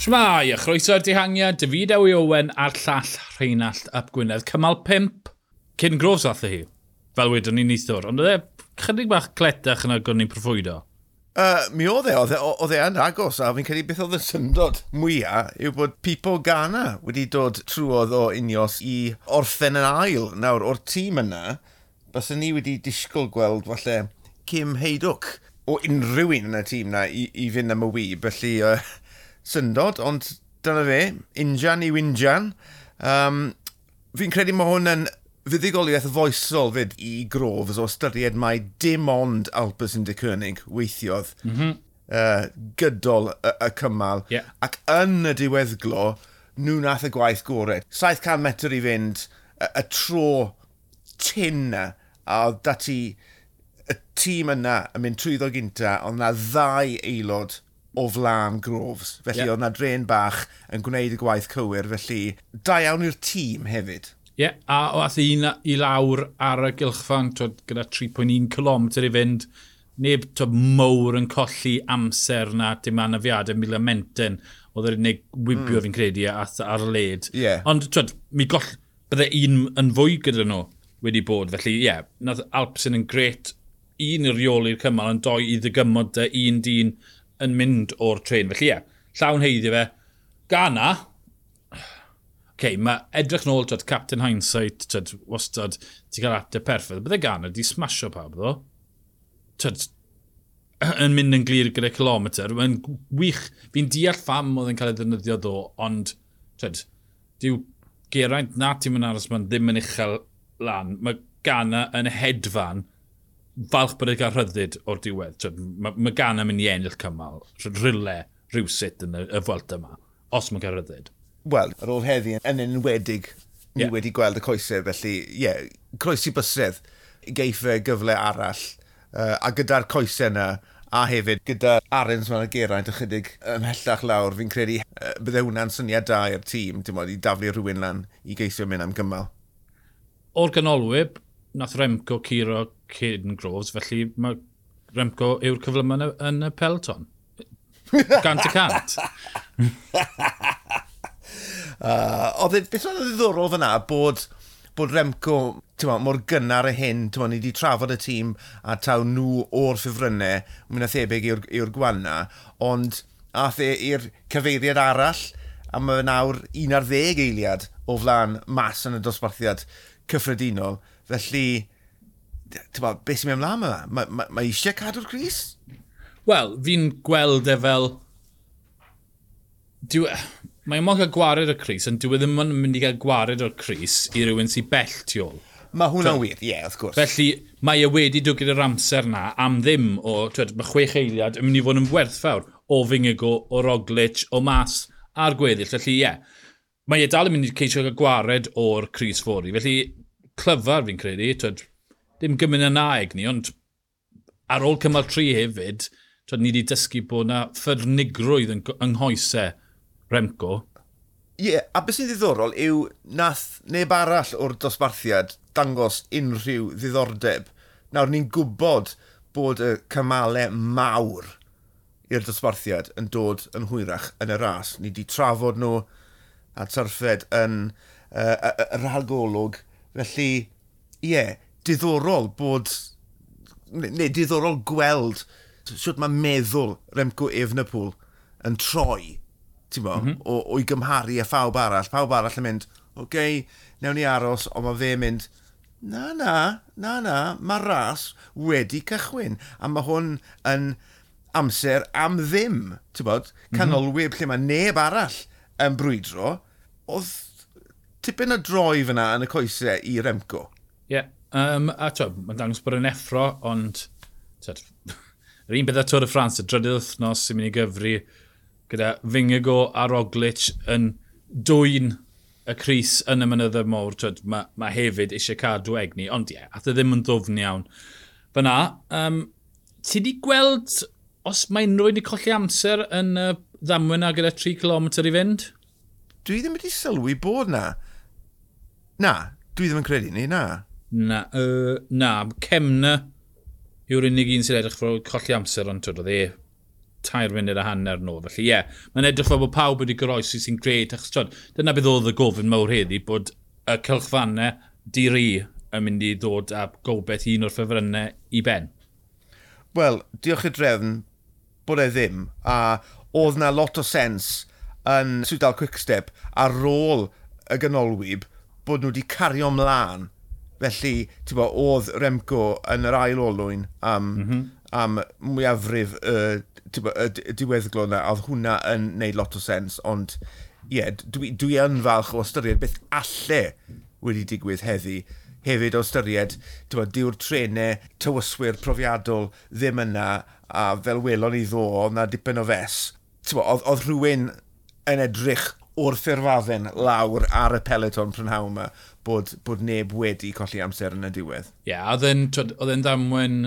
Shmai, a chroeso'r dihangiad, David Ewy Owen a'r llall Rheinald Ap Gwynedd. Cymal 5, cyn grofs all hi, fel wedyn ni'n eithwr. Ond oedd e chydig bach cletach yna gwrdd ni'n profwydo. Uh, mi e, oedd e, oedd e yn agos, a fi'n credu beth oedd y syndod mwyaf yw bod Pipo Gana wedi dod trwodd o unios i orffen yn ail. Nawr, o'r tîm yna, bys ni wedi disgwyl gweld falle Kim Heidwch o unrhyw un yn y tîm yna i, i fynd am y wyb, felly uh, syndod, ond dyna fe, injan i winjan. Um, fi'n credu mae hwn yn fuddigoliaeth foesol fyd i grof, o ystyried mae dim ond Alpes yn Deceunig weithiodd mm -hmm. uh, gydol y, y cymal, yeah. ac yn y diweddglo, nhw nath y gwaith gorau. 700 metr i fynd, y, y tro tin na, a dati y tîm yna yn mynd trwyddo gynta, ond na ddau aelod o flan Groves. Felly yeah. oedd na dren bach yn gwneud y gwaith cywir, felly da iawn i'r tîm hefyd. Ie, yeah, a o ath i, i lawr ar y gylchfan twyd, gyda 3.1 km i fynd, neb twyd, mowr yn colli amser na dim anafiadau mil amenten oedd yr unig wybio mm. fi'n credu ath ar y led. Yeah. Ond twyd, mi goll, bydde un yn fwy gyda nhw wedi bod. Felly ie, yeah, nath Alpsyn yn gret un i'r iol i'r cymal, ond doi i ddygymod un dyn yn mynd o'r tren. Felly ie, llawn heiddi fe. Gana, okay, mae edrych nôl, twyd, Captain Hindsight, twyd, wastad, ti'n cael ateb perffaith. Bydde gan di smasho pawb, ddo. Twyd, yn mynd yn glir gyda kilometr. Mae'n wych. Fi'n deall pham oedd yn cael ei ddefnyddio ddo, ond, twyd, diw Geraint na ti'n mynd aros ma'n ddim yn uchel lan. Mae Gana yn hedfan falch bod e'n cael rhyddid o'r diwedd. Mae ma gan am yn i ennill cymal, rhywle rhywsut yn y, y fwelt yma, os mae'n cael rhyddid. Wel, ar ôl heddi yn enwedig, ni yeah. wedi gweld y coesau, felly, ie, yeah, croesi bysredd, geiff gyfle arall, uh, a gyda'r coesau yna, a hefyd gyda Arons ma'n geraint ychydig ymhellach lawr, fi'n credu uh, bydde hwnna'n syniad da i'r tîm, dim ond i daflu rhywun lan i geisio mynd am gymal. O'r ganolwyb, nath Remco curo cyn Groves, felly mae Remco yw'r cyfle yn, yn y pelton. Gant y cant. uh, oedd, e, beth oedd y ddiddorol fyna bod, bod Remco ma, mor gynnar y hyn, ma, ni wedi trafod y tîm a taw nhw o'r ffefrynnau, mwy na thebyg i'r gwanna, ond ath e i'r cyfeiriad arall, a mae nawr 11 eiliad o flaen mas yn y dosbarthiad cyffredinol. Felly, bod, beth sy'n mynd ymlaen yma? Mae ma, ma eisiau cadw'r Cris? Wel, fi'n gweld e fel... Dwi... E, Mae'n mor cael gwared o'r Cris, ond dwi e ddim yn mynd i gael gwared o'r Cris i rywun sy'n bell tu ôl. Mae hwnna'n so, wir, ie, yeah, wrth gwrs. Felly, mae e wedi dod gyda'r amser na am ddim o, twed, mae chwech eiliad yn mynd i fod yn werthfawr o Fingigo, o Roglic, o Mas a'r gweddill. Felly, ie, yeah, mae e dal yn mynd i ceisio gael gwared o'r Cris Fori. Felly, clyfar fi'n credu, twed, dim gymryd yn aeg ni, ond ar ôl cymal tri hefyd, twyd, ni wedi dysgu bod yna ffyrnigrwydd yn nghoesau Remco. Ie, yeah, a beth sy'n ddiddorol yw nath neb arall o'r dosbarthiad dangos unrhyw ddiddordeb. Nawr ni'n gwybod bod y cymalau mawr i'r dosbarthiad yn dod yn hwyrach yn y ras. Ni wedi trafod nhw a tarfed yn uh, y rhagolwg. Felly, ie, yeah, diddorol bod... neu diddorol gweld sut mae meddwl Remco Efnapool yn troi ti'n bo, mm -hmm. o, o'i gymharu a phawb arall. Phawb arall yn mynd, oce, okay, newn ni aros, ond mae fe mynd, na, na, na, na, mae ras wedi cychwyn. A mae hwn yn amser am ddim, ti'n bod, mhm. canolwyb mm -hmm. lle mae neb arall yn brwydro, oedd tipyn o droi fyna yn y coesau i Remco. Ie. Yeah. Um, a to, mae'n dangos bod yn effro, ond... Yr un beth a Tôr y Ffrans, y drydydd wythnos sy'n mynd i gyfru gyda Fingigo a Roglic yn dwy'n y Cris yn y mynyddau mowr. Tyd, mae ma hefyd eisiau cadw egni, ond ie, yeah, ath e ddim yn ddofn iawn. Fyna, um, ti di gweld os mae unrhyw wedi colli amser yn y uh, ddamwen a gyda 3 km i fynd? Dwi ddim wedi sylwi bod na. Na, dwi ddim yn credu ni, na. Na, uh, na, Cemna yw'r unig un sy'n edrych fod colli amser, ond twyd, oedd e tair munud a hanner nôl. Felly ie, yeah, mae'n edrych fel bod pawb wedi goroesi sy'n gred, achos twyd, dyna bydd oedd y gofyn mawr heddi, bod y cylchfannau diri yn mynd i ddod a gobeith un o'r ffefrynnau i ben. Wel, diolch i drefn bod e ddim, a oedd na lot o sens yn Swydal Quickstep ar ôl y ganolwyb bod nhw wedi cario ymlaen Felly, ti'n bo, oedd Remco yn yr ail olwyn am, mm -hmm. am mwyafrif y, bo, y diweddglo yna, oedd hwnna yn neud lot o sens, ond ie, yeah, dwi, dwi yn falch o ystyried beth alle wedi digwydd heddi, hefyd o ystyried, diw'r trenau tywyswyr profiadol ddim yna, a fel welon i ddo, oedd na dipyn o fes. Bo, oedd, oedd rhywun yn edrych o'r ffurfafen lawr ar y peleton prynhawn yma bod, bod neb wedi colli amser yn y diwedd. Ie, yeah, oedd e'n damwen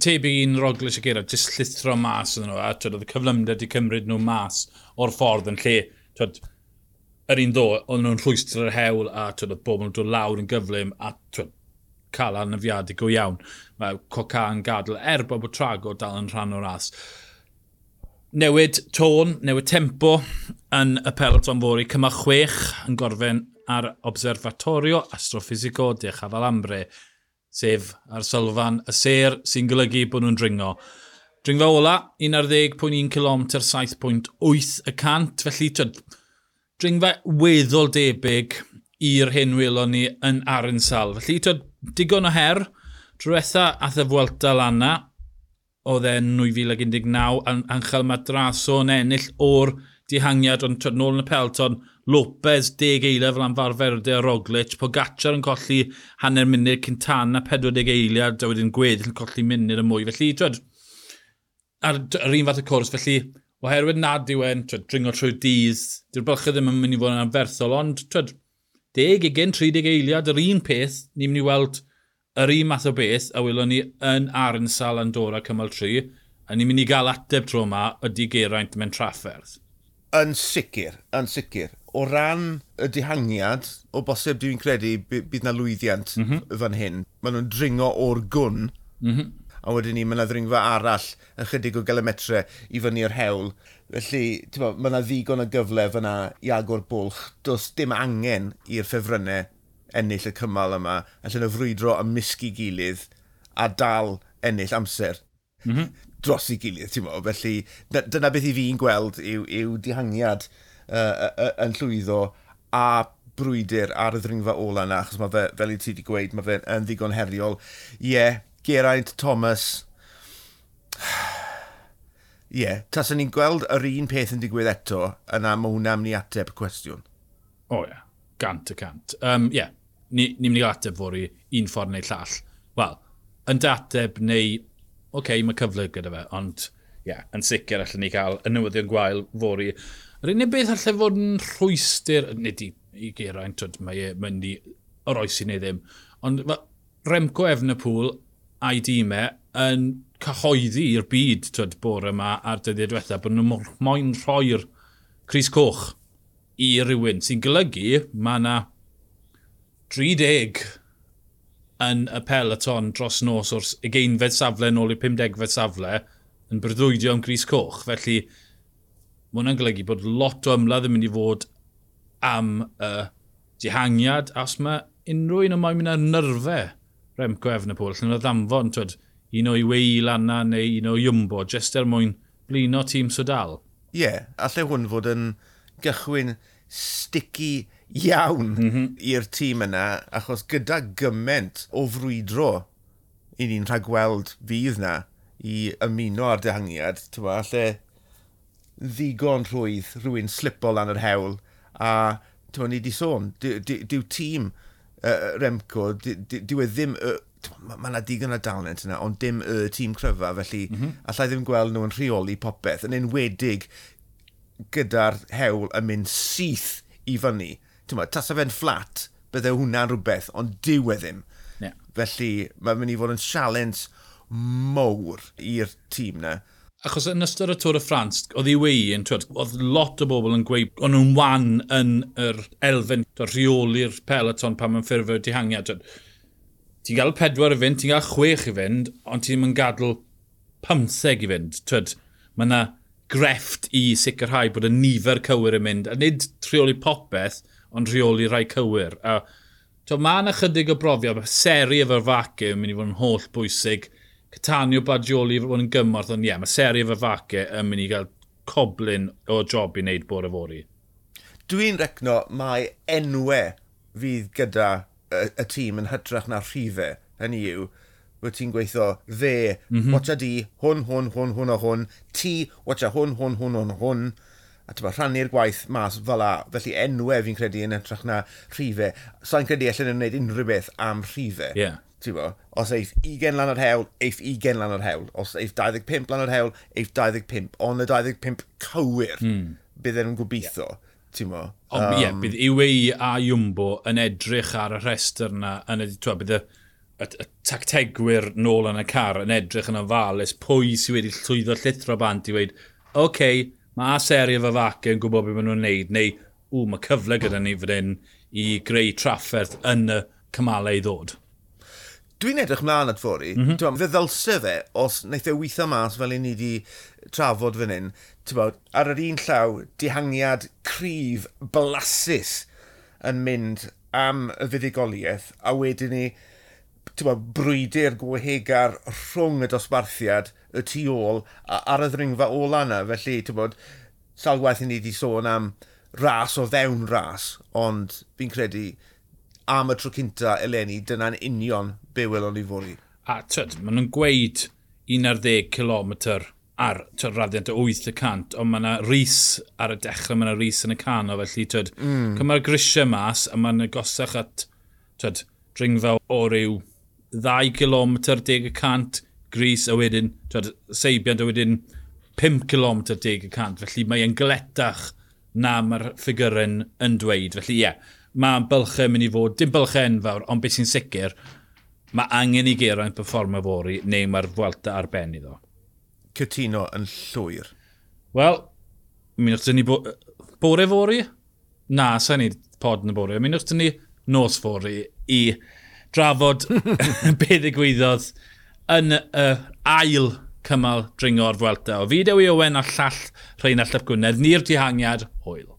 tebyg un Roglic y Gerard, jyst llithro mas yn nhw, a twyd, oedd y cyflymder wedi cymryd nhw mas o'r ffordd yn lle, twyd, yr un ddo, oedd nhw'n rhwystr yr hewl, a twyd, oedd bobl yn dod lawr yn gyflym, a twyd, cael arnafiadau go iawn. Mae Coca yn gadael, er bod bod Trago dal yn rhan o'r ras newid tôn, newid tempo yn y peloton fori. Cyma chwech yn gorfen ar Observatorio Astrofisico de Chavalambre, sef ar sylfan y ser sy'n golygu bod nhw'n dringo. Dringfa ola, 11.1 km, 7.8 y cant, felly tyd, dringfa weddol debyg i'r hyn welon ni yn Arinsal. Felly tyd, digon o her, drwetha ath y Fwelta Lana, oedd e'n 2019, an Angel Madraso yn ennill o'r dihangiad, ond twyd nôl yn y pelton, Lopez deg eiliad fel anfarferde o Roglic, Pogacar yn colli hanner munud, Cintana 40 eiliad, a wedyn gweddill yn colli munud y mwy. Felly, twyd, ar, ar un fath y cwrs, felly, oherwydd nad yw e'n dringo trwy dydd, dyw'r bylchau ddim yn mynd i fod yn anferthol, ond twyd, 10, 20, 30 eiliad, yr un peth, ni'n mynd i weld yr un math o beth a wylwn ni yn Arnsal Andorra cymal 3, a ni'n mynd i gael ateb tro yma ydy Geraint mewn trafferth. Yn sicr, yn sicr. O ran y dihangiad, o bosib dwi'n credu bydd na lwyddiant mm -hmm. fan hyn. Maen nhw'n dringo o'r gwn, mm -hmm. a wedyn ni mae yna ddringfa arall yn chydig o gilometre i fyny'r hewl. Felly, mae yna ddigon o gyfle fyna i agor bwlch. Does dim angen i'r ffefrynnau ennill y cymal yma, allan o frwydro ymysg i gilydd a dal ennill amser mm -hmm. dros i gilydd, ti'n mo. Felly, dyna beth i fi'n gweld yw, yw dihangiad uh, uh, yn llwyddo a brwydr ar y ddringfa ola yna, achos mae fe, fel i ti wedi gweud, mae fe yn ddigon heriol. Ie, yeah, Geraint Thomas, Ie, yeah. taswn ni'n gweld yr un peth yn digwydd eto, yna mae hwnna'n mynd i ateb y cwestiwn. O oh, ie, yeah. gant y cant. Ie, um, yeah ni'n ni mynd i ateb fori un ffordd neu llall. Wel, yn dateb neu, oce, okay, mae cyfle gyda fe, ond ie, yeah, yn sicr allan ni cael y newyddion gwael fori. Yr unig beth allai fod yn rhwystyr, nid i, i geraint, twyd, mae e mynd i o'r oesi neu ddim, ond Remco Efnapŵl a'i dîmau yn cyhoeddi i'r byd twyd, bore yma a'r dyddiau diwethaf bod nhw moyn rhoi'r Cris Coch i rywun sy'n golygu mae yna 30 yn y peleton dros nos o'r 20fed safle yn ôl i'r 50fed safle yn brydwydio am Gris Coch. Felly, mae hwnna'n golygu bod lot o ymladd yn mynd i fod am y uh, dihangiad, a os mae unrhyw un o mae'n mynd ar nyrfau Remco Efnapol, lle yn o ddamfon, twyd, un o'i wei lana neu un o'i ymbo, jyst er mwyn blino tîm sodal. Ie, yeah, allai hwn fod yn gychwyn sticky iawn mm -hmm. i'r tîm yna, achos gyda gyment o frwydro i ni'n rhagweld fydd na i ymuno ar dehangiad, tywa, lle ddigon rhwydd rhywun slipo lan yr hewl, a tywa, ni di sôn, diw tîm uh, Remco, diw e ddim, uh, mae yna digon o dalent yna, ond dim y tîm cryfa, felly mm -hmm. allai ddim gweld nhw'n rheoli popeth, yn enwedig gyda'r hewl yn mynd syth i fyny ti'n tas o fe'n fflat, bydde hwnna'n rhywbeth, ond dyw e ddim. Yeah. Felly, mae'n mynd i fod yn sialens mowr i'r tîm na. Achos yn ystod y Tôr y Ffrans, oedd i wei yn, twyd, oedd lot o bobl yn gweud, o'n nhw'n wan yn yr elfen, rheoli'r peloton pan mae'n ffurfio dihangiad. Ti'n gael pedwar i fynd, ti'n gael chwech i fynd, ond ti'n mynd gadw pymtheg i fynd. Twyd, mae yna grefft i sicrhau bod y nifer cywir yn mynd, a nid rheoli popeth, ond rheoli rai cywir. A, to, mae yna chydig o brofio, mae seri efo'r facu yn mynd i fod yn holl bwysig. Catanio Badioli fod yn gymorth, ond ie, yeah, mae seri efo'r facu yn mynd i gael coblin o job i wneud bore fori. Dwi'n recno mae enwau fydd gyda y, y tîm yn hytrach na rhifau. Hynny yw, wyt ti'n gweithio dde, mm -hmm. watcha di, hwn, hwn, hwn, hwn o hwn, ti, watcha hwn, hwn, hwn, hwn, hwn. hwn a tyba, rhannu'r gwaith mas fel a, felly enwau fi'n credu yn edrych na rhifau. So i'n credu allan yn gwneud unrhyw beth am rhifau. Yeah. Bo, os eif 20 lan o'r hewl, eif 20 lan o'r hewl. Os eif 25 lan o'r hewl, eif 25. Ond y 25 cywir, mm. bydd e'n gobeithio. Yeah. Ti'n mo? Ond um, ie, yeah, bydd UAE a Jumbo yn edrych ar y rhestr yna, yn edrych, bydd y, y, y tactegwyr nôl yn y car yn edrych yn ofalus, pwy sydd wedi llwyddo llithro bant i weid, oce, okay, mae seri efo fac yn gwybod beth maen nhw'n neud, neu, ww, mae cyfle gyda ni fod hyn i greu trafferth yn y cymalau i ddod. Dwi'n edrych mlaen at fori, mm -hmm. fe ddylse fe, os wnaeth e weithio mas fel i ni wedi trafod fan hyn, bod, ar yr un llaw, dihangiad cryf, blasus yn mynd am y fuddugoliaeth, a wedyn ni, bo, brwydr gwehegar rhwng y dosbarthiad y tu ôl a, ar y ddringfa ôl yna. Felly, ti'n bod, sawl gwaith i ni wedi sôn am ras o ddewn ras, ond fi'n credu am y tro cynta eleni, dyna'n union be welon ni fori. A tyd, maen nhw'n gweud 11 km ar tyd, raddiant o 8%, ond mae yna ris ar y dechrau, mae yna ris yn y cano, felly tyd, mm. cyma'r grisiau mas, a mae'n gosach at tyd, dringfa o ryw 2 km 10 gris a wedyn, twed, seibiant a wedyn 5 km 10 felly mae e'n gletach na mae'r ffigurau yn dweud. Felly ie, yeah, mae bylchau mynd i fod, dim bylchau enfawr, ond beth sy'n sicr, mae angen i Geraint performa fori neu mae'r Fwelta ar ben iddo. Cytuno yn llwyr. Wel, mi wrth ni bo bore fori? Na, sa'n ni pod yn y bore. Mi wrth ni nos fori i drafod be ddigwyddodd yn y ail cymal dringo'r Fwelta. O fideo i Owen a llall Rheinald Llap Gwynedd, ni'r dihangiad, hwyl.